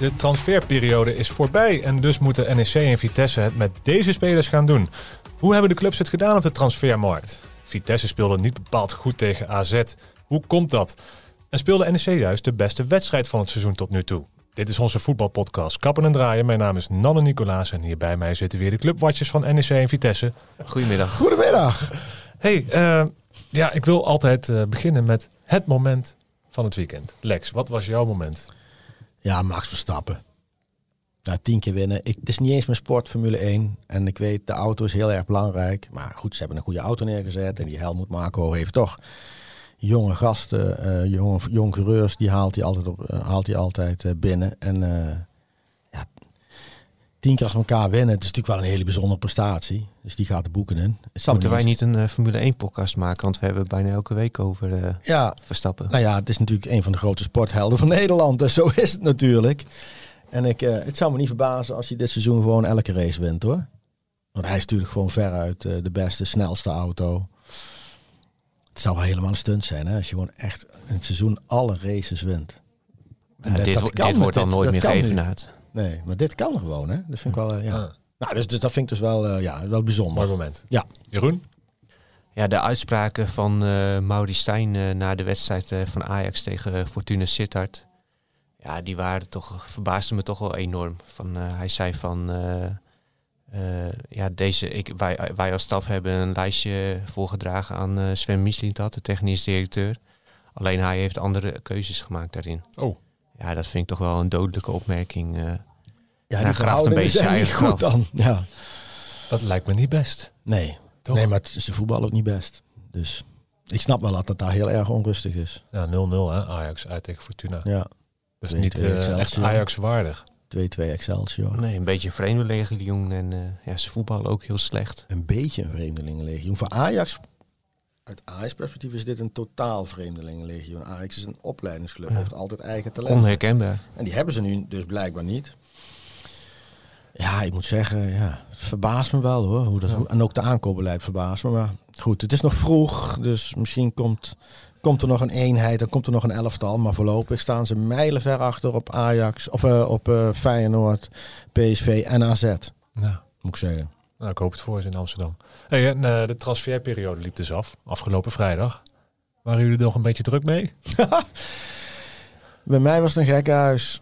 De transferperiode is voorbij en dus moeten NEC en Vitesse het met deze spelers gaan doen. Hoe hebben de clubs het gedaan op de transfermarkt? Vitesse speelde niet bepaald goed tegen AZ. Hoe komt dat? En speelde NEC juist de beste wedstrijd van het seizoen tot nu toe? Dit is onze voetbalpodcast Kappen en Draaien. Mijn naam is Nanne Nicolaas en hier bij mij zitten weer de clubwatchers van NEC en Vitesse. Goedemiddag. Goedemiddag. Hey, uh, ja, ik wil altijd uh, beginnen met het moment van het weekend. Lex, wat was jouw moment? Ja, Max Verstappen. Nou, tien keer winnen. Ik, het is niet eens mijn sport, Formule 1. En ik weet, de auto is heel erg belangrijk. Maar goed, ze hebben een goede auto neergezet. En die Helmut Marco heeft toch jonge gasten, uh, jonge, jonge coureurs, die haalt hij altijd, op, uh, haalt hij altijd uh, binnen. En tien keer als elkaar winnen, het is natuurlijk wel een hele bijzondere prestatie. Dus die gaat de boeken in. Moeten wij niet een Formule 1 podcast maken? Want we hebben bijna elke week over ja, Verstappen. Nou ja, het is natuurlijk een van de grote sporthelden van Nederland. Dus zo is het natuurlijk. En ik, het zou me niet verbazen als hij dit seizoen gewoon elke race wint hoor. Want hij is natuurlijk gewoon veruit de beste, snelste auto. Het zou wel helemaal een stunt zijn hè, als je gewoon echt in het seizoen alle races wint. Ja, dat, dit, dat dit wordt dan nooit meer gegeven uit. Nee, maar dit kan gewoon hè. Dat vind ik wel, uh, ja. Ah. Nou, dus, dus, dat vind ik dus wel, uh, ja, wel bijzonder. Mooi moment. Ja. Jeroen? Ja, de uitspraken van uh, Mauri Stijn uh, na de wedstrijd uh, van Ajax tegen Fortuna Sittard. Ja, die waren toch, verbaasden me toch wel enorm. Van, hij zei van... Uh, ja, deze, ik, wij, wij als staf hebben een lijstje voorgedragen aan uh, Sven Mislintat, de technisch directeur. Alleen hij heeft andere keuzes gemaakt daarin. Oh. Ja, dat vind ik toch wel een dodelijke opmerking. Uh, ja, hij graaft een beetje zijn eigen goed dan. Ja. Dat lijkt me niet best. Nee, toch? nee maar het is de voetbal ook niet best. Dus ik snap wel dat het daar heel erg onrustig is. Ja, 0-0 hè, Ajax uit tegen Fortuna. Ja. Dat is niet echt Ajax waardig. 2-2 Excelsior. Nee, een beetje een vreemdelingenlegioen en uh, ja, ze voetballen ook heel slecht. Een beetje een vreemdelingenlegioen. Voor Ajax, uit Ajax perspectief is dit een totaal vreemdelingenlegioen. Ajax is een opleidingsclub, ja. heeft altijd eigen talent. Onherkenbaar. En die hebben ze nu dus blijkbaar niet. Ja, ik moet zeggen, ja, het verbaast me wel hoor. Hoe dat, ja. En ook de aankoopbeleid verbaast me. Maar goed, het is nog vroeg, dus misschien komt komt er nog een eenheid, dan komt er nog een elftal. Maar voorlopig staan ze mijlenver achter op Ajax, of uh, op uh, Feyenoord, PSV en AZ. Ja. Moet ik zeggen. Nou, ik hoop het voor ze in Amsterdam. Hey, en, uh, de transferperiode liep dus af, afgelopen vrijdag. Waren jullie er nog een beetje druk mee? bij mij was het een gekkenhuis.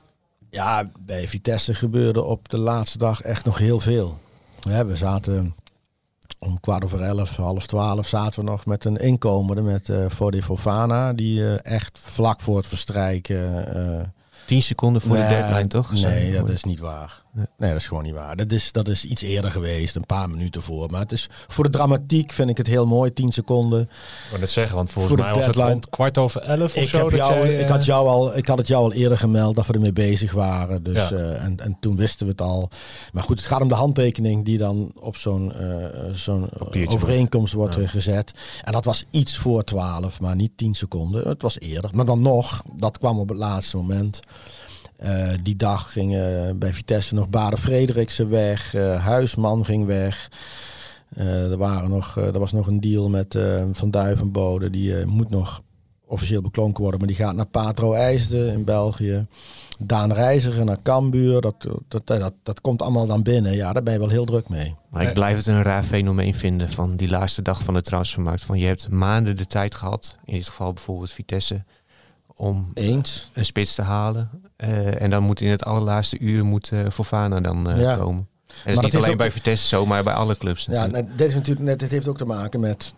Ja, bij Vitesse gebeurde op de laatste dag echt nog heel veel. Ja, we zaten om kwart over elf, half twaalf zaten we nog met een inkomer met uh, Fodi Fofana. Die uh, echt vlak voor het verstrijken... Uh, 10 seconden voor nee, de deadline, toch? Nee, dat is niet waar. Nee. nee, dat is gewoon niet waar. Dat is, dat is iets eerder geweest, een paar minuten voor. Maar het is, voor de dramatiek vind ik het heel mooi, 10 seconden. Ik wil net zeggen, want volgens voor mij was deadline, het rond kwart over elf of ik zo. Heb jou, jij, ik, had jou al, ik had het jou al eerder gemeld dat we ermee bezig waren. Dus, ja. uh, en, en toen wisten we het al. Maar goed, het gaat om de handtekening die dan op zo'n uh, zo'n overeenkomst wordt ja. gezet. En dat was iets voor 12, maar niet 10 seconden. Het was eerder. Maar dan nog, dat kwam op het laatste moment. Uh, die dag gingen bij Vitesse nog Baden Frederiksen weg. Uh, Huisman ging weg. Uh, er, waren nog, er was nog een deal met Van Duivenbode. Die moet nog officieel beklonken worden. Maar die gaat naar Patro IJsden in België. Daan Reiziger naar Cambuur. Dat, dat, dat, dat komt allemaal dan binnen. Ja, daar ben je wel heel druk mee. Maar ik blijf het een raar fenomeen vinden van die laatste dag van de transfermarkt. Van je hebt maanden de tijd gehad. In dit geval bijvoorbeeld Vitesse om Eens. een spits te halen. Uh, en dan moet in het allerlaatste uur moet uh, Fofana dan uh, ja. komen. En dat is niet dat alleen bij Vitesse zo, maar bij alle clubs. Natuurlijk. Ja, dit, is natuurlijk net, dit heeft ook te maken met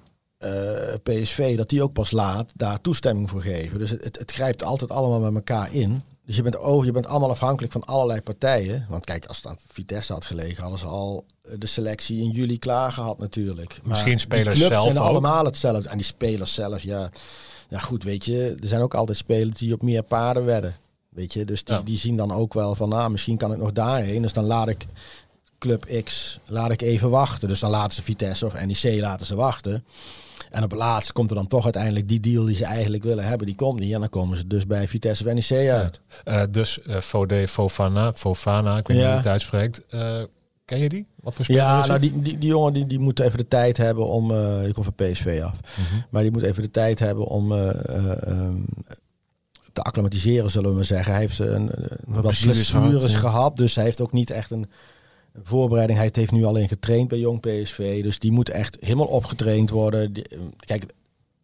PSV, dat die ook pas laat daar toestemming voor geven. Dus het, het, het, grijpt altijd allemaal met elkaar in. Dus je bent, oh, je bent allemaal afhankelijk van allerlei partijen. Want kijk, als het aan Vitesse had gelegen, hadden ze al de selectie in juli klaar gehad natuurlijk. Maar Misschien spelers die clubs zelf zijn ook. allemaal hetzelfde. En die spelers zelf, ja... Ja goed, weet je, er zijn ook altijd spelers die op meer paarden wedden. Weet je, dus die, die zien dan ook wel van, nou, misschien kan ik nog daarheen. Dus dan laat ik Club X, laat ik even wachten. Dus dan laten ze Vitesse of NEC laten ze wachten. En op het laatst komt er dan toch uiteindelijk die deal die ze eigenlijk willen hebben, die komt niet. En dan komen ze dus bij Vitesse of NEC uit. Uh, dus uh, Fode Fofana, Fofana, ik weet niet hoe je het uitspreekt. Uh, ken je die? Wat voor speler Ja, nou die, die, die jongen die, die moet even de tijd hebben om, uh, die komt van PSV af, mm -hmm. maar die moet even de tijd hebben om um, te acclimatiseren, zullen we maar zeggen. Hij heeft een, wat blessures gehad, gehad, dus hij heeft ook niet echt een voorbereiding. Hij heeft nu alleen getraind bij Jong PSV. Dus die moet echt helemaal opgetraind worden. kijk,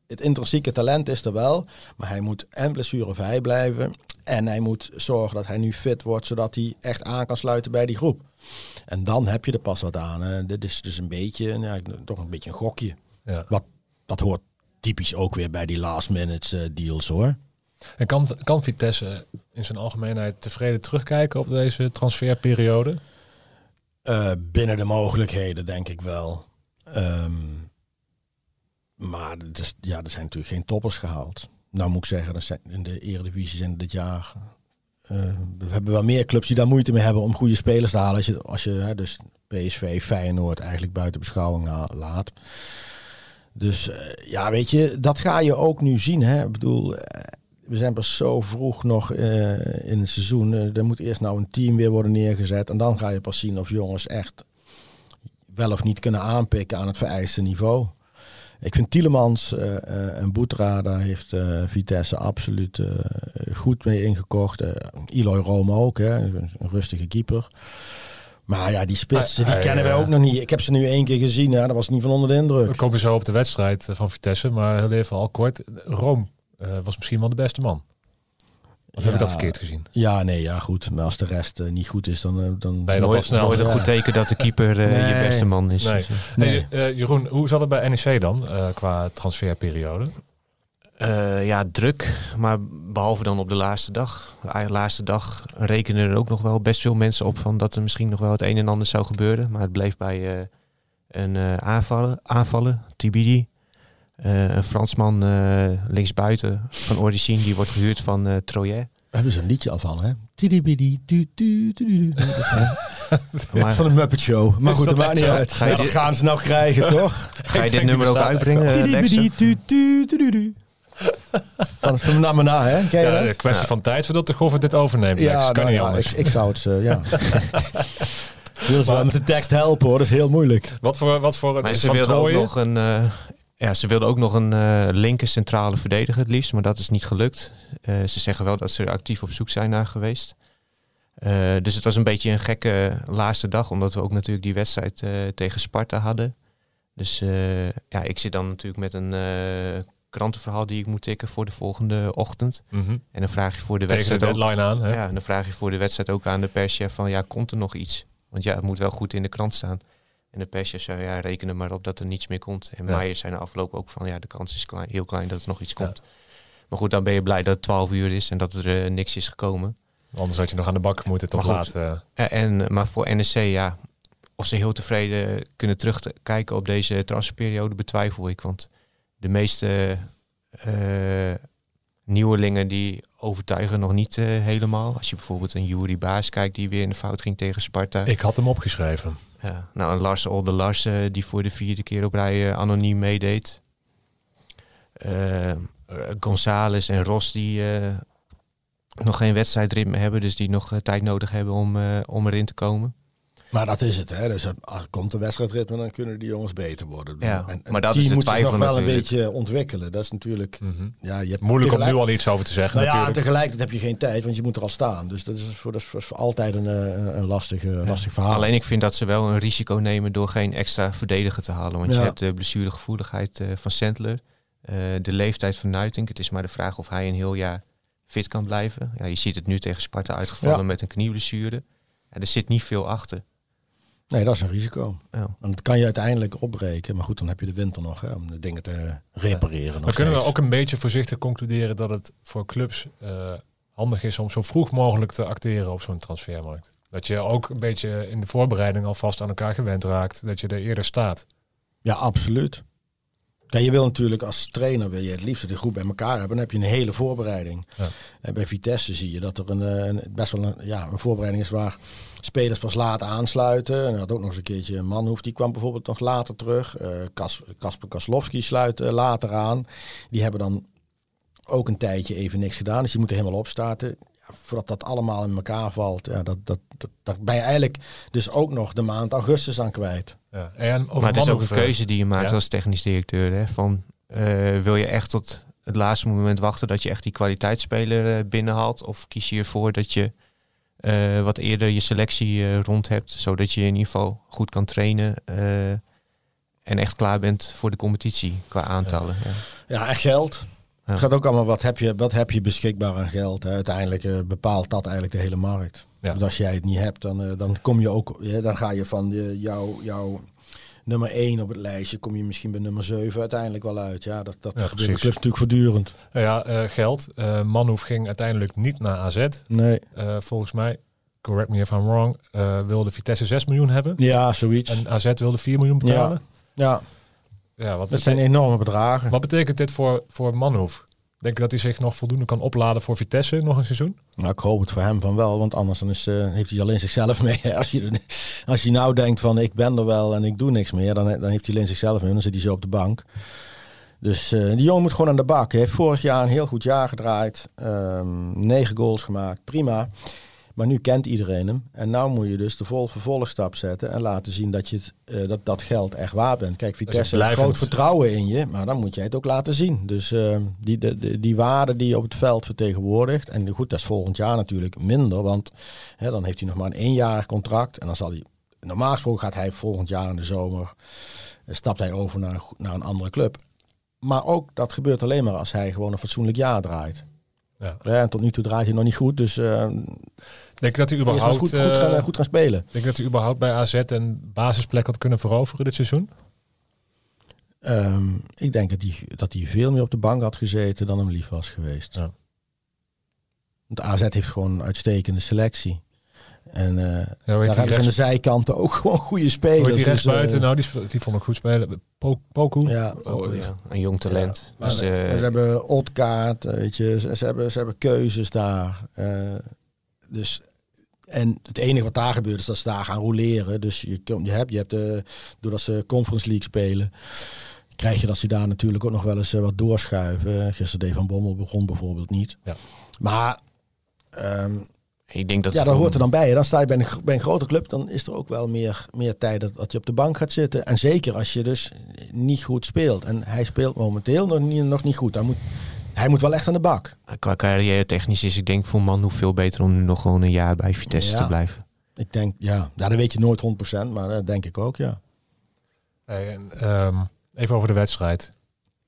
het intrinsieke talent is er wel. Maar hij moet en blessurevrij blijven. En hij moet zorgen dat hij nu fit wordt. Zodat hij echt aan kan sluiten bij die groep. En dan heb je er pas wat aan. Dit is dus een beetje, ja, toch een beetje een gokje. Ja. Wat, dat hoort typisch ook weer bij die last minute uh, deals hoor. En kan, kan Vitesse in zijn algemeenheid tevreden terugkijken op deze transferperiode? Uh, binnen de mogelijkheden, denk ik wel. Um, maar dus, ja, er zijn natuurlijk geen toppers gehaald. Nou moet ik zeggen, zijn in de Eredivisie zijn dit jaar... Uh, we hebben wel meer clubs die daar moeite mee hebben om goede spelers te halen. Als je, als je hè, dus PSV, Feyenoord eigenlijk buiten beschouwing laat. Dus uh, ja, weet je, dat ga je ook nu zien. Hè? Ik bedoel, we zijn pas zo vroeg nog in het seizoen. Er moet eerst nou een team weer worden neergezet. En dan ga je pas zien of jongens echt wel of niet kunnen aanpikken aan het vereiste niveau. Ik vind Tielemans uh, en Boetra, daar heeft Vitesse absoluut goed mee ingekocht. Eloy Rome ook, hè, een rustige keeper. Maar ja, die spitsen, die kennen wij ook nog niet. Ik heb ze nu één keer gezien, hè, dat was niet van onder de indruk. We komen zo op de wedstrijd van Vitesse, maar heel even al kort. Rome was misschien wel de beste man. Of heb ik dat verkeerd gezien? Ja, nee, ja, goed. Maar als de rest uh, niet goed is, dan... Uh, dan ben je nooit, snel. nooit een goed teken dat de keeper uh, nee. je beste man is. Nee. nee. nee. Jeroen, hoe zat het bij NEC dan, qua transferperiode? ja, druk. Maar behalve dan op de laatste dag. De laatste dag rekenen er ook nog wel best veel mensen op van dat er misschien nog wel het een en ander zou gebeuren. Maar het bleef bij een aanvallen, aanvallen, TBD. Uh, een Fransman uh, linksbuiten van origine, die wordt gehuurd van uh, Troyes. Hebben ze een liedje al van, hè? maar, van de Muppet Show. Maar goed, dat maakt niet uit. Ga je dit... gaan ze nou krijgen, toch? Ga je dit nummer ook uitbrengen, Van, van na na, hè? Ken je ja, kwestie van tijd voordat de Goffert dit overneemt. Ja, kan nou, niet anders. Ik, ik, zou het, uh, ja. Wil ze wel met de tekst helpen hoor, dat is heel moeilijk. Wat voor, wat voor maar ze wilden ook nog een, uh, ja, ze wilden ook nog een uh, linker centrale verdediger het liefst, maar dat is niet gelukt. Uh, ze zeggen wel dat ze er actief op zoek zijn naar geweest. Uh, dus het was een beetje een gekke laatste dag, omdat we ook natuurlijk die wedstrijd tegen Sparta hadden. Dus ja, ik zit dan natuurlijk met een krantenverhaal die ik moet tikken voor de volgende ochtend. Mm -hmm. En dan vraag je voor de wedstrijd. De deadline aan. Hè? Ja, en dan vraag je voor de wedstrijd ook aan de perschef van ja, komt er nog iets? Want ja, het moet wel goed in de krant staan. En de persjes zei, ja, rekenen maar op dat er niets meer komt. En ja. Zei na afloop ook van, ja, de kans is klein, heel klein dat er nog iets komt. Maar goed, dan ben je blij dat het 12 uur is en dat er uh, niks is gekomen. Anders had je nog aan de bak moeten tot laat. Uh. En, maar voor NEC, ja, of ze heel tevreden kunnen terugkijken op deze transferperiode, betwijfel ik. Want de meeste uh, nieuwelingen die overtuigen nog niet uh, helemaal. Als je bijvoorbeeld een Jury Baas kijkt die weer in de fout ging tegen Sparta. Ik had hem opgeschreven. Ja, nou, een Lars Olde Lars uh, die voor de vierde keer op rij uh, anoniem meedeed. Gonzales en Ros die nog geen wedstrijdritme hebben, dus die nog tijd nodig hebben om, om erin te komen. Maar dat is het, hè. Dus als er komt een wedstrijdritme, dan kunnen die jongens beter worden. Ja, en, en maar dat is moet zich nog wel een beetje ontwikkelen. Dat is natuurlijk... Mm -hmm. ja, je Moeilijk om nu al iets over te zeggen nou natuurlijk. Ja, tegelijkertijd heb je geen tijd, want je moet er al staan. Dus dat is voor, dat is voor altijd een, eh, een lastige, ja. lastig verhaal. Alleen ik vind dat ze wel een risico nemen door geen extra verdediger te halen. Want ja. je hebt de blessuregevoeligheid uh, van Sandler. Uh, de leeftijd van Nuitink. Het is maar de vraag of hij een heel jaar fit kan blijven. Ja, je ziet het nu tegen Sparta uitgevallen ja. met een knieblessure. Ja, er zit niet veel achter. Nee, dat is een risico. Ja. En dat kan je uiteindelijk opbreken. Maar goed, dan heb je de winter nog hè, om de dingen te repareren. Dan kunnen we ook een beetje voorzichtig concluderen dat het voor clubs uh, handig is om zo vroeg mogelijk te acteren op zo'n transfermarkt. Dat je ook een beetje in de voorbereiding alvast aan elkaar gewend raakt. Dat je er eerder staat. Ja, absoluut. Ja, je wil natuurlijk als trainer wil je het liefst de groep bij elkaar hebben. Dan heb je een hele voorbereiding. Ja. En bij Vitesse zie je dat er een, een, best wel een, ja, een voorbereiding is waar spelers pas laat aansluiten. En had ook nog eens een keertje een Manhoef, die kwam bijvoorbeeld nog later terug. Uh, Kasper Kaslowski sluit uh, later aan. Die hebben dan ook een tijdje even niks gedaan. Dus die moeten helemaal opstarten. Ja, voordat dat allemaal in elkaar valt, ja, dat, dat, dat, dat ben je eigenlijk dus ook nog de maand augustus aan kwijt. Ja. En over maar het is ook een keuze die je maakt als technisch directeur. Hè? Van, uh, wil je echt tot het laatste moment wachten dat je echt die kwaliteitsspeler uh, binnenhaalt? Of kies je ervoor dat je uh, wat eerder je selectie rond hebt, zodat je in ieder geval goed kan trainen en echt klaar bent voor de competitie qua aantallen? Ja, ja en geld. Het gaat ook allemaal, wat heb je, wat heb je beschikbaar aan geld? Hè? Uiteindelijk uh, bepaalt dat eigenlijk de hele markt. Dus als jij het niet hebt, dan, uh, dan kom je ook, ja, dan ga je van uh, jouw jou nummer 1 op het lijstje, kom je misschien bij nummer 7 uiteindelijk wel uit. Ja, dat, dat ja, gebeurt natuurlijk voortdurend. Ja, geld. Manhoef ging uiteindelijk niet naar AZ. Nee. volgens mij, correct me if I'm wrong, wilde Vitesse 6 miljoen hebben. Ja, zoiets. En AZ wilde 4 miljoen betalen. Ja. Ja. Wat dat zijn enorme bedragen. Wat betekent dit voor, voor Manhoef? Denk je dat hij zich nog voldoende kan opladen voor Vitesse nog een seizoen? Nou, ik hoop het voor hem van wel, want anders dan is, uh, heeft hij alleen zichzelf mee. Als je, als je nou denkt van ik ben er wel en ik doe niks meer, dan, dan heeft hij alleen zichzelf mee. Dan zit hij zo op de bank. Dus uh, die jongen moet gewoon aan de bak. Hij heeft vorig jaar een heel goed jaar gedraaid. Um, negen goals gemaakt, prima. Maar nu kent iedereen hem. En nu moet je dus de vol vervolgstap zetten en laten zien dat je het, uh, dat, dat geld echt waar bent. Kijk, Vitesse heeft groot vertrouwen in je, maar dan moet jij het ook laten zien. Dus uh, die, de, die waarde die je op het veld vertegenwoordigt. En goed, dat is volgend jaar natuurlijk minder, want hè, dan heeft hij nog maar een éénjarig contract. En dan zal hij, normaal gesproken gaat hij volgend jaar in de zomer, uh, stapt hij over naar, naar een andere club. Maar ook dat gebeurt alleen maar als hij gewoon een fatsoenlijk jaar draait. Ja. ja en tot nu toe draait hij nog niet goed, dus Denk je dat hij überhaupt goed, goed, gaan, eh, goed gaan spelen? Denk dat hij überhaupt bij AZ een basisplek had kunnen veroveren dit seizoen? Um, ik denk dat hij, dat hij veel meer op de bank had gezeten dan hem lief was geweest. Ja. Want AZ heeft gewoon een uitstekende selectie. En uh, ja, daar hebben ze aan de zijkanten ook gewoon goede spelers. Hoort die rechts dus, buiten, uh, nou die, die vond ik goed spelen. Poku. Ja, oh, ja. een jong talent. Ja, dus, uh, ze hebben Otkaart, weet je, ze, ze, hebben, ze hebben keuzes daar. Dus, en het enige wat daar gebeurt is dat ze daar gaan roleren. Dus je, je hebt, je hebt uh, doordat ze Conference League spelen, krijg je dat ze daar natuurlijk ook nog wel eens uh, wat doorschuiven. Gisteren Van Bommel begon bijvoorbeeld niet. Ja. Maar um, ik denk dat ja, dat hoort er dan bij. Dan sta je bij een, bij een grote club, dan is er ook wel meer, meer tijd dat, dat je op de bank gaat zitten. En zeker als je dus niet goed speelt. En hij speelt momenteel nog niet, nog niet goed. Dan moet, hij moet wel echt aan de bak. Qua carrière technisch is ik denk voor man hoe veel beter om nu nog gewoon een jaar bij Vitesse te blijven. Ik denk, ja. ja, dat weet je nooit 100%, maar dat denk ik ook, ja. Hey, en, um, even over de wedstrijd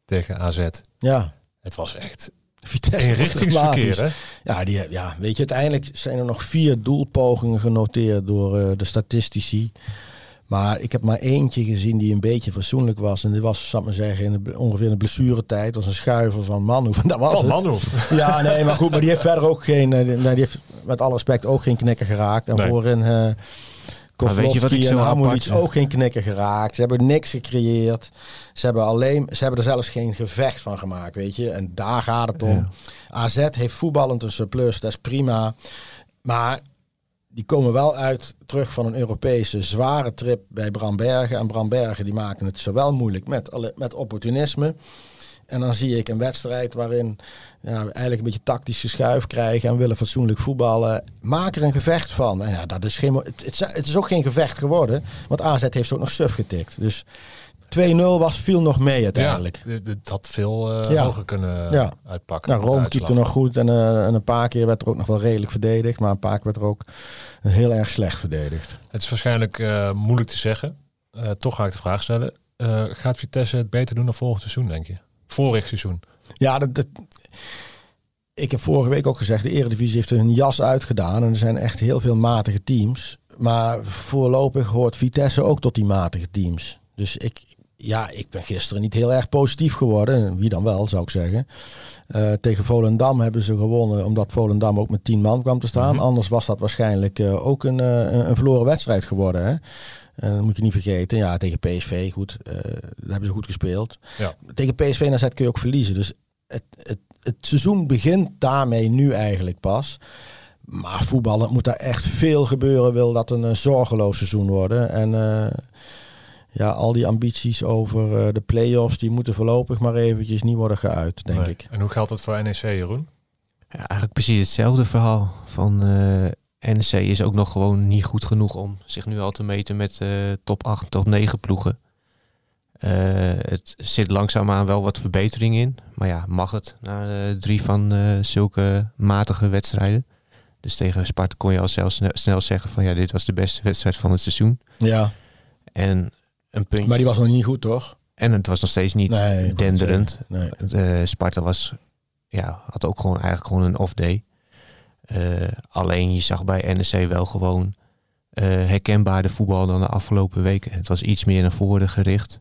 tegen AZ. Ja. Het was echt Vitesse richtingsverkeer, hè? Ja, die, ja, weet je, uiteindelijk zijn er nog vier doelpogingen genoteerd door uh, de statistici. Maar ik heb maar eentje gezien die een beetje fatsoenlijk was. En die was, zal ik maar zeggen, in de, ongeveer in de blessuretijd. Dat was een schuiver van Manhoef. Dat was van Manhoef? Ja, nee, maar goed. Maar die heeft verder ook geen, eh, die heeft met alle respect ook geen knikker geraakt. En nee. voorin... Uh, zo en ook geen knikker geraakt. Ze hebben niks gecreëerd. Ze hebben, alleen, ze hebben er zelfs geen gevecht van gemaakt, weet je. En daar gaat het om. Ja. AZ heeft voetballend een surplus, dat is prima. Maar die komen wel uit terug van een Europese zware trip bij Brambergen. En Brambergen die maken het zowel moeilijk met, met opportunisme. En dan zie ik een wedstrijd waarin ja, we eigenlijk een beetje tactisch geschuif krijgen en willen fatsoenlijk voetballen. Maak er een gevecht van. En ja, dat is geen, het, het, is ook geen gevecht geworden, want AZ heeft ook nog suf getikt. Dus 2-0 was viel nog mee uiteindelijk. Ja, dat had veel uh, ja. hoger kunnen ja. uitpakken. Nou, Rome keepte nog goed en, uh, en, een paar keer werd er ook nog wel redelijk verdedigd. Maar een paar keer werd er ook heel erg slecht verdedigd. Het is waarschijnlijk uh, moeilijk te zeggen. toch ga ik de vraag stellen. gaat Vitesse het beter doen dan volgend seizoen, denk je? Vorig seizoen. Ja, dat, ik heb vorige week ook gezegd, de Eredivisie heeft een jas uitgedaan. En er zijn echt heel veel matige teams. Maar voorlopig hoort Vitesse ook tot die matige teams. Dus ik, ja, ik ben gisteren niet heel erg positief geworden. Wie dan wel, zou ik zeggen. Uh, tegen Volendam hebben ze gewonnen omdat Volendam ook met tien man kwam te staan. Mhm. Anders was dat waarschijnlijk uh, ook een, uh, een verloren wedstrijd geworden. Hè? En dat moet je niet vergeten. Ja, tegen PSV, goed. daar hebben ze goed gespeeld. Ja. Tegen PSV en AZ kun je ook verliezen. Dus het, het, het seizoen begint daarmee nu eigenlijk pas. Maar voetballen moet daar echt veel gebeuren. Wil dat een zorgeloos seizoen worden. En ja, al die ambities over uh, de play-offs, die moeten voorlopig maar eventjes niet worden geuit, denk ik. En hoe geldt dat voor NEC, Jeroen? Ja, eigenlijk precies hetzelfde verhaal. Van uh, eh, NEC is ook nog gewoon niet goed genoeg om zich nu al te meten met uh, top 8, top 9 ploegen. het zit langzaamaan wel wat verbetering in. Maar ja, mag het na drie van zulke matige wedstrijden. Dus tegen Sparta kon je al zelfs snel zeggen van ja, dit was de beste wedstrijd van het seizoen. Ja. En een puntje. Maar die was nog niet goed, toch? En het was nog steeds niet denderend. Nee. Uh, Sparta was, ja, had ook gewoon eigenlijk gewoon een off-day. Uh, alleen je zag bij NEC wel gewoon uh, herkenbaar de voetbal dan de afgelopen weken. Het was iets meer naar voren gericht.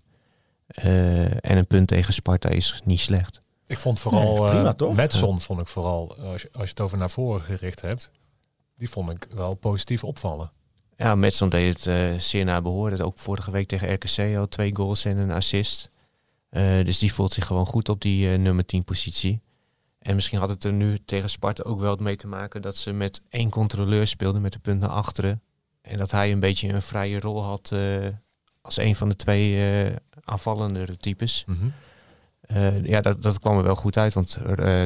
en een punt tegen Sparta is niet slecht. Ik vond vooral nee, prima, met zon vond ik vooral, als je, als je het over naar voren gericht hebt, die vond ik wel positief opvallen. Ja, Metson deed het uh, zeer naar behoren. Ook vorige week tegen RKC al twee goals en een assist. Uh, dus die voelt zich gewoon goed op die uh, nummer 10 positie. En misschien had het er nu tegen Sparta ook wel mee te maken dat ze met één controleur speelden met de punt naar achteren. En dat hij een beetje een vrije rol had als een van de twee aanvallende types. Mm -hmm. ja, dat, dat kwam er wel goed uit, want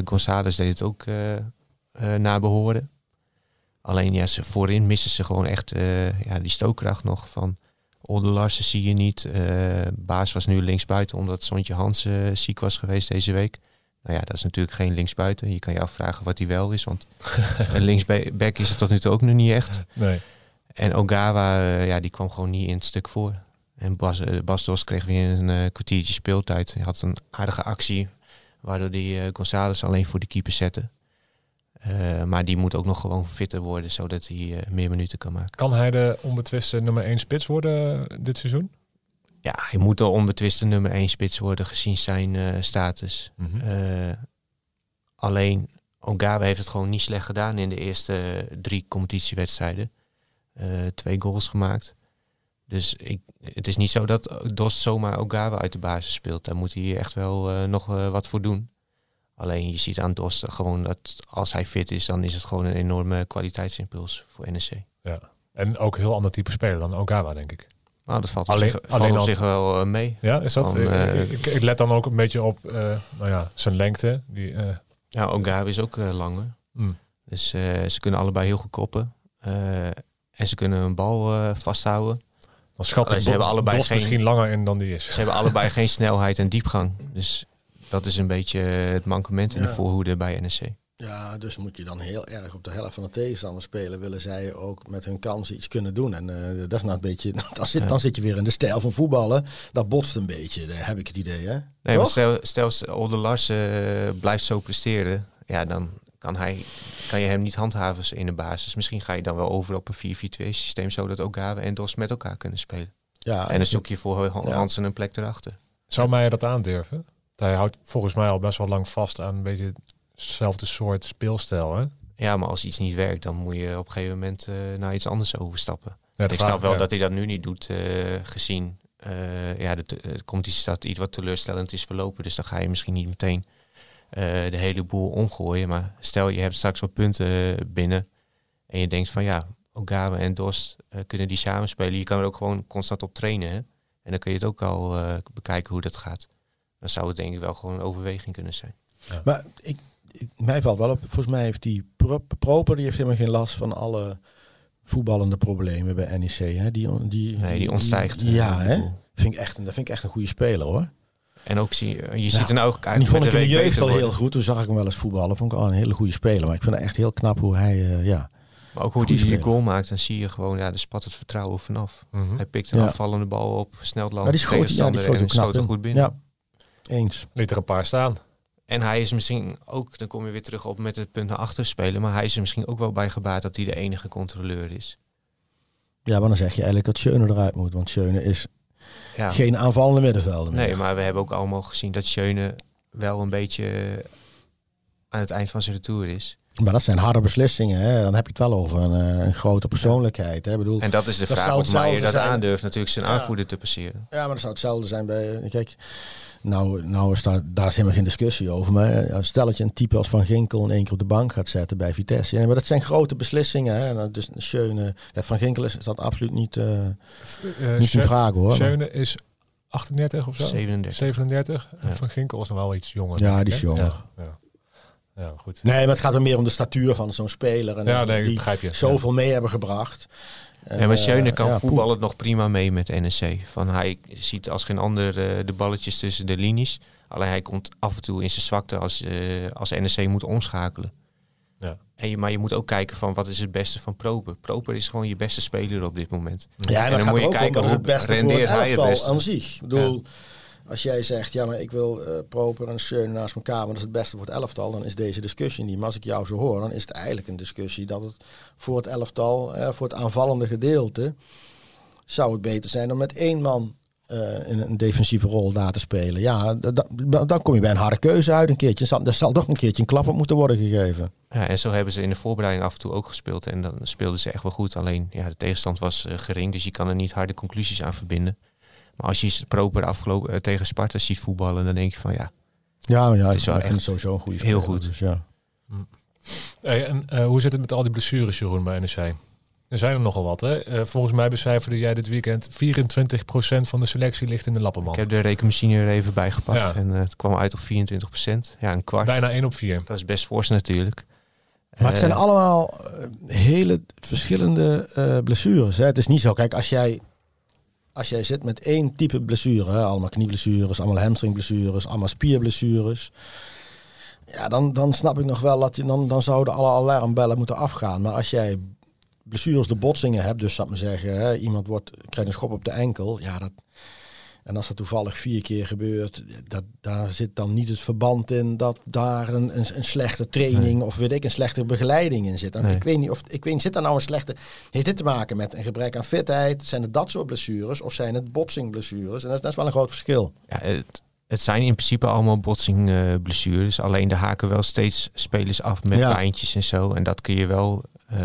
González deed het ook naar behoren. Alleen ja, ze, voorin missen ze gewoon echt uh, ja, die stookkracht nog van Olde Larsen zie je niet. Uh, Baas was nu linksbuiten omdat Sontje Hans uh, ziek was geweest deze week. Nou ja, dat is natuurlijk geen linksbuiten. Je kan je afvragen wat hij wel is, want linksback is het tot nu toe ook nog niet echt. Nee. En Ogawa, ja, die kwam gewoon niet in het stuk voor. En Bas, Bas Dos kreeg weer een kwartiertje speeltijd. Hij had een aardige actie, waardoor die González alleen voor de keeper zette. Uh, maar die moet ook nog gewoon fitter worden, zodat hij uh, meer minuten kan maken. Kan hij de onbetwiste nummer 1 spits worden dit seizoen? Ja, hij moet de onbetwiste nummer 1 spits worden gezien zijn uh, status. Mm -hmm. alleen Ongawa heeft het gewoon niet slecht gedaan in de eerste drie competitiewedstrijden. twee goals gemaakt. Dus ik, het is niet zo dat Dos zomaar Ogawa uit de basis speelt. Daar moet hij echt wel nog wat voor doen. Alleen je ziet aan Dos gewoon dat als hij fit is, dan is het gewoon een enorme kwaliteitsimpuls voor NEC. Ja, en ook een heel ander type speler dan Ogawa, denk ik. Nou, dat valt alleen, zich, alleen op zich wel uh, mee. Ja, is dat? Van, uh, ik, ik, let dan ook een beetje op uh, nou ja, zijn lengte. Die, ja, Ogawa is ook langer. Mm. Dus ze kunnen allebei heel goed koppen. en ze kunnen een bal vasthouden. Dan schat ik ze hebben allebei geen, misschien langer in dan die is. Ze hebben allebei geen snelheid en diepgang. Dus dat is een beetje het mankement in de voorhoede bij NEC. Ja, dus moet je dan heel erg op de helft van de tegenstander spelen. Willen zij ook met hun kansen iets kunnen doen. En uh, dat is nou een beetje. Dan zit, dan zit je weer in de stijl van voetballen. Dat botst een beetje, daar heb ik het idee. Hè? Nee, maar stel, stel Olde Lars uh, blijft zo presteren. Ja, dan kan, hij, kan je hem niet handhaven in de basis. Misschien ga je dan wel over op een 4-4-2 systeem. Zodat ook Gave en Dos met elkaar kunnen spelen. Ja, en dan zoek je voor Hansen een plek erachter. Zou mij dat aandurven? Hij houdt volgens mij al best wel lang vast aan een beetje hetzelfde soort speelstijl. Hè? Ja, maar als iets niet werkt, dan moet je op een gegeven moment uh, naar iets anders overstappen. ik snap wel dat hij dat nu niet doet, uh, gezien uh, ja, de, de competitie staat iets wat teleurstellend is verlopen. Dus dan ga je misschien niet meteen de hele boel omgooien. Maar stel je hebt straks wat punten binnen en je denkt van ja, Ogawa en Dos kunnen die samenspelen. Je kan er ook gewoon constant op trainen. Hè? En dan kun je het ook al bekijken hoe dat gaat dan zou het denk ik wel gewoon een overweging kunnen zijn. Ja. Maar ik, mij valt wel op, volgens mij heeft die Proper, die heeft helemaal geen last van alle voetballende problemen bij NEC. Hè? Die, die, nee, die ontstijgt. Die, ja, hè? Vind ik echt, dat vind ik echt een goede speler hoor. En ook zie je, ziet een oog kijken. Die vond ik in de jeugd al heel goed. Toen zag ik hem wel eens voetballen. Vond ik al een hele goede speler. Maar ik vind het echt heel knap hoe hij, uh, ja. Maar ook hoe hij die goal maakt, dan zie je gewoon, ja, de spat het vertrouwen vanaf. Mm -hmm. Hij pikt een ja. afvallende bal op, snelt land, maar die schoot, ja, die en stoot er goed binnen. Ja. Eens. Liet er een paar staan. En hij is misschien ook, dan kom je weer terug op met het punt naar achter spelen, maar hij is er misschien ook wel bij gebaat dat hij de enige controleur is. Ja, maar dan zeg je eigenlijk dat Schöne eruit moet, want Schöne is geen aanvallende middenvelden Nee, maar we hebben ook allemaal gezien dat Schöne wel een beetje aan het eind van zijn retour is. Maar dat zijn harde beslissingen. Hè? Dan heb je het wel over een, eh, een grote persoonlijkheid. Hè? Bedoel, en dat is de vraag of Meijer dat aandurft natuurlijk zijn aanvoerder te passeren. Ja, maar dat zou hetzelfde zijn bij... Kijk, nou, nou is daar, daar is helemaal geen discussie over. Maar stel dat je een type als Van Ginkel in één keer op de bank gaat zetten bij Vitesse. Ja, maar dat zijn grote beslissingen. Hè? Nou, dus Schöne, ja, Van Ginkel is dat absoluut niet, uh, uh, niet in vraag hoor. Schöne is 38 of zo? 37. 37. Van Ginkel is nog wel iets jonger. Ja, die is jonger. Ja. Ja, goed. Nee, maar het gaat er meer om de statuur van zo'n speler. En ja, nee, die begrijp je. zoveel mee hebben gebracht. En, maar Schöne uh, kan ja, voetballen nog prima mee met NSC. Van hij ziet als geen ander uh, de balletjes tussen de linies. Alleen hij komt af en toe in zijn zwakte als, uh, als NSC moet omschakelen. Ja. En je, maar je moet ook kijken van wat is het beste van Proper. Proper is gewoon je beste speler op dit moment. Ja, en, dan, moet je kijken hoe het beste rendeert voor het hij het beste. aan zich. Ik bedoel, als jij zegt, ja, maar ik wil uh, Proper en Schöne naast elkaar, maar dat is het beste voor het elftal, dan is deze discussie niet. Maar als ik jou zo hoor, dan is het eigenlijk een discussie dat het voor het elftal, uh, voor het aanvallende gedeelte, zou het beter zijn om met één man uh, in een defensieve rol daar te spelen. Ja, dan kom je bij een harde keuze uit een keertje. Er zal toch een keertje een klap op moeten worden gegeven. Ja, en zo hebben ze in de voorbereiding af en toe ook gespeeld. En dan speelden ze echt wel goed. Alleen ja, de tegenstand was gering, dus je kan er niet harde conclusies aan verbinden. Maar als je proper afgelopen uh, tegen Sparta ziet voetballen, dan denk je van ja. Ja, ja het is wel echt sowieso een goede speler, Heel goed. Dus ja. Hey, en uh, hoe zit het met al die blessures, Jeroen, bij NEC? Er zijn er nogal wat, hè? Uh, volgens mij becijferde jij dit weekend 24% van de selectie ligt in de lappenmand. Ik heb de rekenmachine er even bij gepakt ja. en het kwam uit op 24%. Ja, een kwart. Bijna 1 op 4. Dat is best fors natuurlijk. Maar het zijn allemaal hele verschillende blessures. Hè? Het is niet zo, kijk, als jij als jij zit met één type blessure, hè, allemaal knieblessures, allemaal hamstringblessures, allemaal spierblessures. Ja, dan, dan snap ik nog wel dat je dan, dan zouden alle alarmbellen moeten afgaan. Maar als jij blessures, de botsingen hebt, dus zou maar zeggen, hè, iemand wordt, krijgt een schop op de enkel, ja, dat, en als dat toevallig vier keer gebeurt, dat, daar zit dan niet het verband in dat daar een, een, een slechte training of weet ik, een slechte begeleiding in zit. Ik weet niet of ik weet zit daar nou een slechte. Heeft dit te maken met een gebrek aan fitheid? Zijn het dat soort blessures of zijn het botsingblessures? En dat, dat is wel een groot verschil. Ja, het, het zijn in principe allemaal botsingblessures. Uh, alleen de haken wel steeds spelers af met ja. pijntjes en zo. En dat kun je wel uh,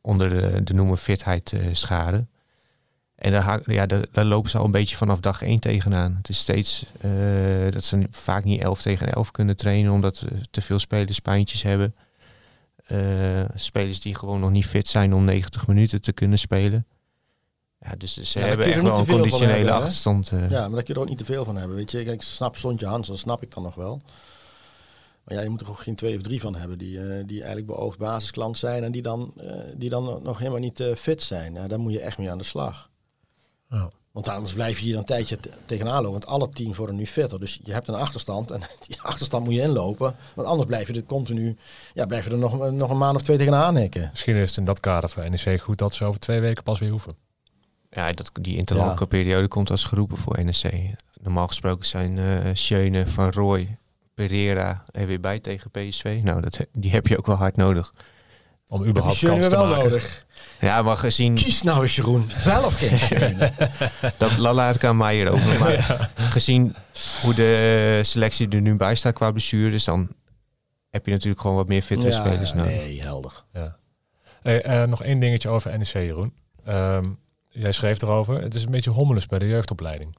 onder de, de noemer fitheid uh, schaden. En daar, ja, daar, lopen ze al een beetje vanaf dag één tegenaan. Het is steeds uh, dat ze vaak niet 11 tegen 11 kunnen trainen, omdat te veel spelers pijntjes hebben. Uh, spelers die gewoon nog niet fit zijn om 90 minuten te kunnen spelen. Ja, dus ze ja, hebben echt wel een conditionele hebben, achterstand. Uh. Ja, maar dat kun je er ook niet te veel van hebben. Weet je, ik snap Sontje Hans, dat snap ik dan nog wel. Maar ja, je moet er ook geen twee of drie van hebben die, uh, die eigenlijk beoogd basisklant zijn en die dan, uh, die dan nog helemaal niet fit zijn. Ja, daar moet je echt mee aan de slag. Ja. Want anders blijf je hier een tijdje tegenaan lopen. Want alle teams worden nu fitter. Dus je hebt een achterstand. En die achterstand moet je inlopen. Want anders blijf je er continu. Ja, blijf je er nog, nog een maand of twee tegenaan hikken. Misschien is het in dat kader voor NEC goed dat ze over twee weken pas weer hoeven. Ja, dat, die interlandelijke ja. periode komt als geroepen voor NEC. Normaal gesproken zijn uh, Schöne, Van Roy, Pereira er weer bij tegen PSV. Nou, dat, die heb je ook wel hard nodig. Om überhaupt kans te wel maken. nodig. Ja, maar gezien... Kies nou eens Jeroen, wel of geen Dat laat ik aan Meijer over. Maar ja. gezien hoe de selectie er nu bij staat qua blessures, dan heb je natuurlijk gewoon wat meer fitte ja, spelers nodig. Nee, helder. Ja. Hey, uh, nog één dingetje over NEC, Jeroen. Um, jij schreef erover, het is een beetje hommeles bij de jeugdopleiding.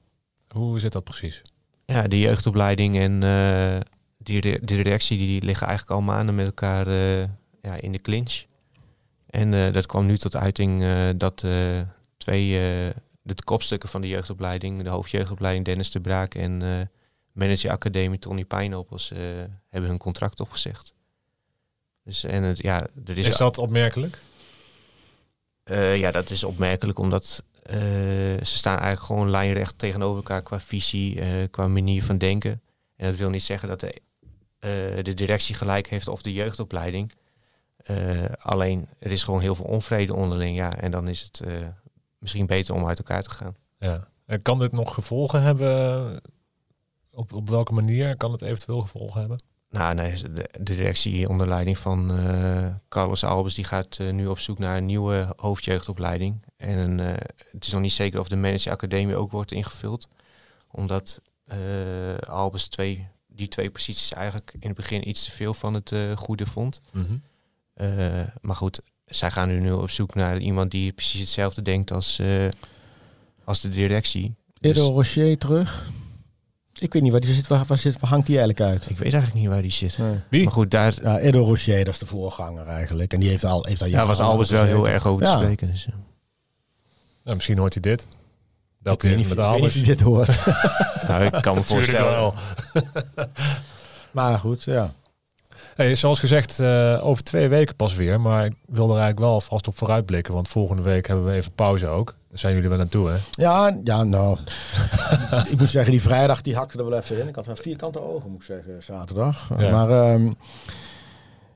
Hoe zit dat precies? Ja, de jeugdopleiding en uh, die, de directie die liggen eigenlijk al maanden met elkaar uh, ja, in de clinch. En uh, dat kwam nu tot uiting uh, dat uh, twee de kopstukken van de jeugdopleiding, de hoofdjeugdopleiding Dennis de Braak en manager academie Tony Pijnopels, hebben hun contract opgezegd. Dus, en het, ja, er is, is dat opmerkelijk? ja, dat is opmerkelijk omdat ze staan eigenlijk gewoon lijnrecht tegenover elkaar qua visie, qua manier van denken. En dat wil niet zeggen dat de, de directie gelijk heeft of de jeugdopleiding. Uh, alleen er is gewoon heel veel onvrede onderling. Ja, en dan is het uh, misschien beter om uit elkaar te gaan. Ja. En kan dit nog gevolgen hebben? Op, op welke manier kan het eventueel gevolgen hebben? Nou, nee, de, directie onder leiding van uh, Carlos Albers die gaat nu op zoek naar een nieuwe hoofdjeugdopleiding. En het is nog niet zeker of de manageracademie ook wordt ingevuld. Omdat Albers twee, die twee posities eigenlijk in het begin iets te veel van het goede vond. Mhm. Maar goed, zij gaan nu, nu op zoek naar iemand die precies hetzelfde denkt als, als de directie. Edo dus- Rocher terug? Ik weet niet waar die zit. Waar, waar, zit, waar hangt die eigenlijk uit? Ik weet eigenlijk niet waar die zit. Wie? Maar goed, daar... Ja, Edo Rocher, dat is de voorganger eigenlijk. En die heeft al, heeft al Ja, was Albers wel heel erg over te spreken. Dus, ja. misschien hoort hij dit. Dat hij met Albers. Ik dit hoort. nou, ik kan me voorstellen. Wel. maar goed, ja. Hey, zoals gezegd, uh, over twee weken pas weer. Maar ik wil er eigenlijk wel vast op vooruitblikken. Want volgende week hebben we even pauze ook. Daar zijn jullie wel aan toe, hè? Ja, ja nou. ik moet zeggen, die vrijdag die hakte er wel even in. Ik had wel vierkante ogen, moet ik zeggen, zaterdag. Maar um,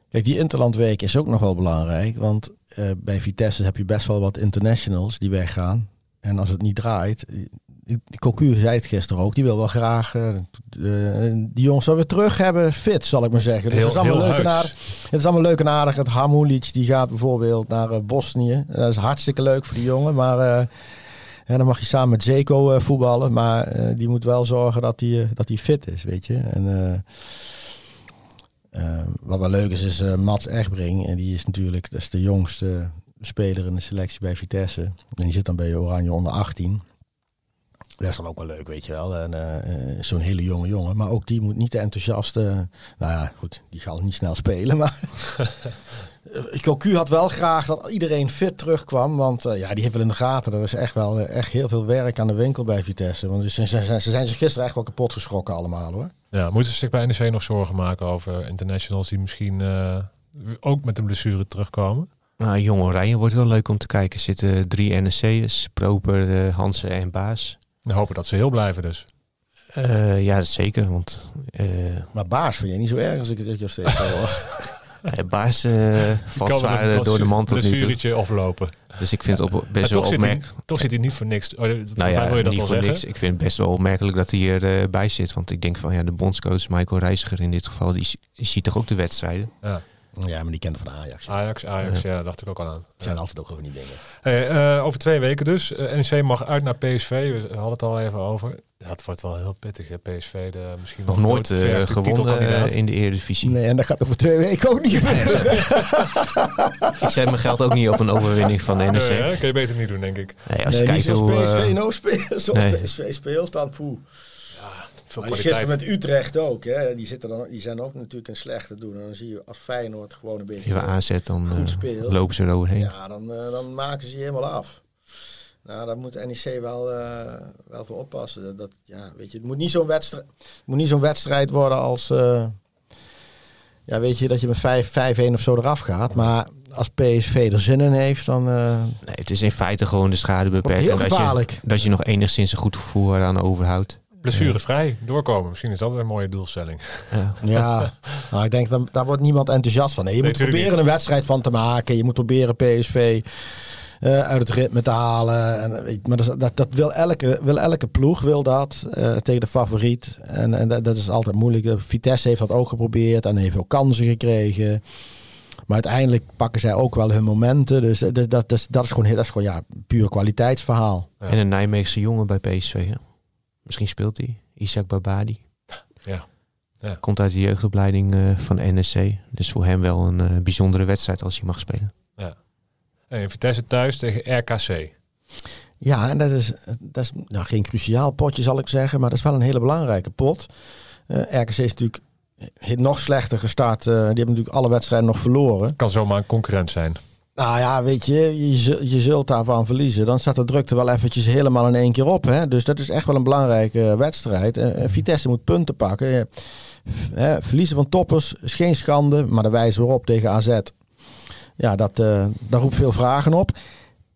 kijk, die Interlandweek is ook nog wel belangrijk. Want uh, bij Vitesse heb je best wel wat internationals die weggaan. En als het niet draait, Cocu zei het gisteren ook, die wil wel graag uh, die jongens wel weer terug hebben, fit zal ik maar zeggen. Dus heel, het, is allemaal leuk en aardig, het is allemaal leuk en aardig. Het Hamulic die gaat bijvoorbeeld naar uh, Bosnië. Dat is hartstikke leuk voor die jongen, maar ja, dan mag je samen met Zeko voetballen. Maar die moet wel zorgen dat hij dat die fit is, weet je. En wat wel leuk is, is Mats Egbring. En die is natuurlijk dat is de jongste speler in de selectie bij Vitesse. En die zit dan bij Oranje onder 18. Dat is dan ook wel leuk, weet je wel. En uh, zo'n hele jonge jongen. Maar ook die moet niet te enthousiast. Uh, nou ja, goed, die gaat niet snel spelen. Maar Cocu had wel graag dat iedereen fit terugkwam. Want uh, ja, die heeft wel in de gaten. Er is echt wel echt heel veel werk aan de winkel bij Vitesse. Want ze, ze, ze zijn zich gisteren echt wel kapot geschrokken allemaal hoor. Ja, moeten ze zich bij NEC nog zorgen maken over internationals die misschien ook met een blessure terugkomen? Nou, Jong Oranje wordt wel leuk om te kijken. Er zitten drie NEC'ers, Proper, Hansen en Baas. We hopen dat ze heel blijven dus. Uh, ja, zeker. Want, uh... Maar baas vind je niet zo erg als ik het je steeds hoor. ja, baas uh, valt zwaar door de mand tot nu toe. oplopen. Dus ik vind het op, best wel opmerkelijk. Toch zit hij niet voor niks. Oh, nou ja, wil je dat niet voor niks. Ik vind het best wel opmerkelijk dat hij hierbij bij zit. Want ik denk van ja, de bondscoach Michael Reiziger in dit geval, die, die ziet toch ook de wedstrijden. Ja. Ja, maar die kende van Ajax. Ajax, Ajax, ja. dacht ik ook al aan. Het zijn altijd ook gewoon niet dingen. Hey, uh, over twee weken dus. Uh, eh, NEC mag uit naar PSV. We hadden het al even over. Dat wordt wel heel pittig, hè? PSV. De, misschien nog nooit uh, gewonnen in de Eredivisie. Nee, en dat gaat over twee weken ook niet gebeuren. ik zet mijn geld ook niet op een overwinning van NEC. Nee, ja, kun je beter niet doen, denk ik. Nee, als nee, je kijkt hoe... PSV nou speelt, zoals nee. PSV speelt, dan poeh. Veel gisteren met Utrecht ook. Hè. Die, zitten dan, die zijn ook natuurlijk een slechte doen. En dan zie je als Feyenoord gewoon een beetje Even aanzet, dan goed eh, speelt. lopen ze eroverheen. Ja, dan, uh, dan maken ze je helemaal af. Nou, daar moet NEC wel, uh, wel voor oppassen. Dat, ja, weet je, het moet niet zo'n wedstrijd, moet niet zo'n wedstrijd worden als... ja, weet je, dat je met 5-1 of zo eraf gaat. Maar als PSV er zin in heeft, dan... nee, het is in feite gewoon de schade beperken. Heel gevaarlijk. Dat je, dat je nog enigszins een goed gevoel aan overhoudt blessurevrij doorkomen. Misschien is dat een mooie doelstelling. Ja, ja. nou, ik denk dat daar wordt niemand enthousiast van. Nee, je moet proberen een wedstrijd van te maken. Je moet proberen PSV uh, eh, uit het ritme te halen. En, maar dat, dat, dat, wil, elke, wil elke ploeg wil dat uh, tegen de favoriet. En, en dat, dat, is altijd moeilijk. Vitesse heeft dat ook geprobeerd en heeft ook kansen gekregen. Maar uiteindelijk pakken zij ook wel hun momenten. Dus dat, dat, dat, is, dat is gewoon, dat is gewoon ja, puur kwaliteitsverhaal. En een Nijmeegse jongen bij PSV. Misschien speelt hij. Isaac Babadi. Ja. ja. Komt uit de jeugdopleiding uh, van NSC. Dus voor hem wel een uh, bijzondere wedstrijd als hij mag spelen. Ja. En Vitesse thuis tegen RKC. Ja, en dat is, dat is nou, geen cruciaal potje zal ik zeggen. Maar dat is wel een hele belangrijke pot. Uh, RKC is natuurlijk nog slechter gestart. die hebben natuurlijk alle wedstrijden nog verloren. Kan zomaar een concurrent zijn. Nou ja, weet je, je, zult daarvan verliezen. Dan staat de drukte wel eventjes helemaal in één keer op. Hè? Dus dat is echt wel een belangrijke wedstrijd. Uh, Vitesse moet punten pakken. Uh, verliezen van toppers is geen schande, maar de wijze waarop tegen AZ, ja, dat, uh, daar roept veel vragen op.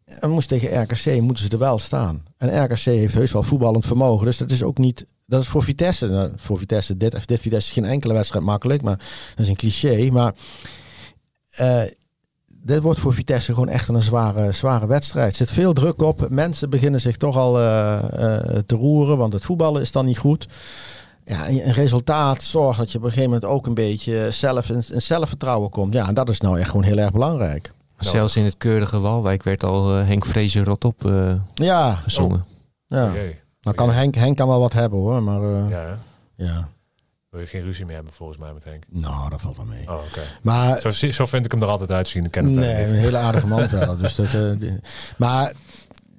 En moest tegen RKC moeten ze er wel staan. En RKC heeft heus wel voetballend vermogen. Dus dat is ook niet. Dat is voor Vitesse. Voor Vitesse, dit, dit Vitesse is geen enkele wedstrijd makkelijk, maar dat is een cliché. Maar dit wordt voor Vitesse gewoon echt een zware, zware wedstrijd. Er zit veel druk op. Mensen beginnen zich toch al uh, uh, te roeren, want het voetballen is dan niet goed. ja, een resultaat zorgt dat je op een gegeven moment ook een beetje zelf in, zelfvertrouwen komt. Ja, en dat is nou echt gewoon heel erg belangrijk. Zelfs in het keurige Walwijk werd al uh, Henk Vrezen rot op uh, ja. gezongen. Oh. Ja. Nou kan Henk, Henk kan wel wat hebben hoor, maar uh, ja, ja. Wil je geen ruzie meer hebben volgens mij met Henk? Nou, dat valt wel mee. Oh, oké. Maar zo, zo vind ik hem er altijd uitzien. Ik ken nee, een hele aardige man verder. Dus dat, maar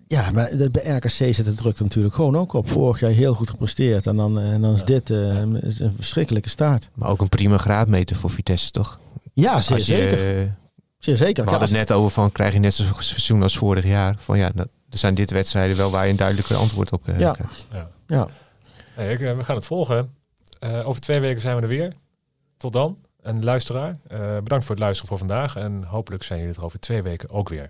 ja, maar bij RKC zit de druk natuurlijk gewoon ook op. Vorig jaar heel goed gepresteerd. En dan, en dan is dit uh, een verschrikkelijke start. Maar ook een prima graadmeter voor Vitesse, toch? Ja, zeer zeker. Zeer zeker. We hadden het net over van krijg je net zo'n seizoen als vorig jaar. Van ja, er zijn dit wedstrijden wel waar je een duidelijke antwoord op uh, ja. krijgt. Ja. ja. Hey, ik, we gaan het volgen. Uh, over twee weken zijn we er weer. Tot dan. En luisteraar, bedankt voor het luisteren voor vandaag. En hopelijk zijn jullie er over twee weken ook weer.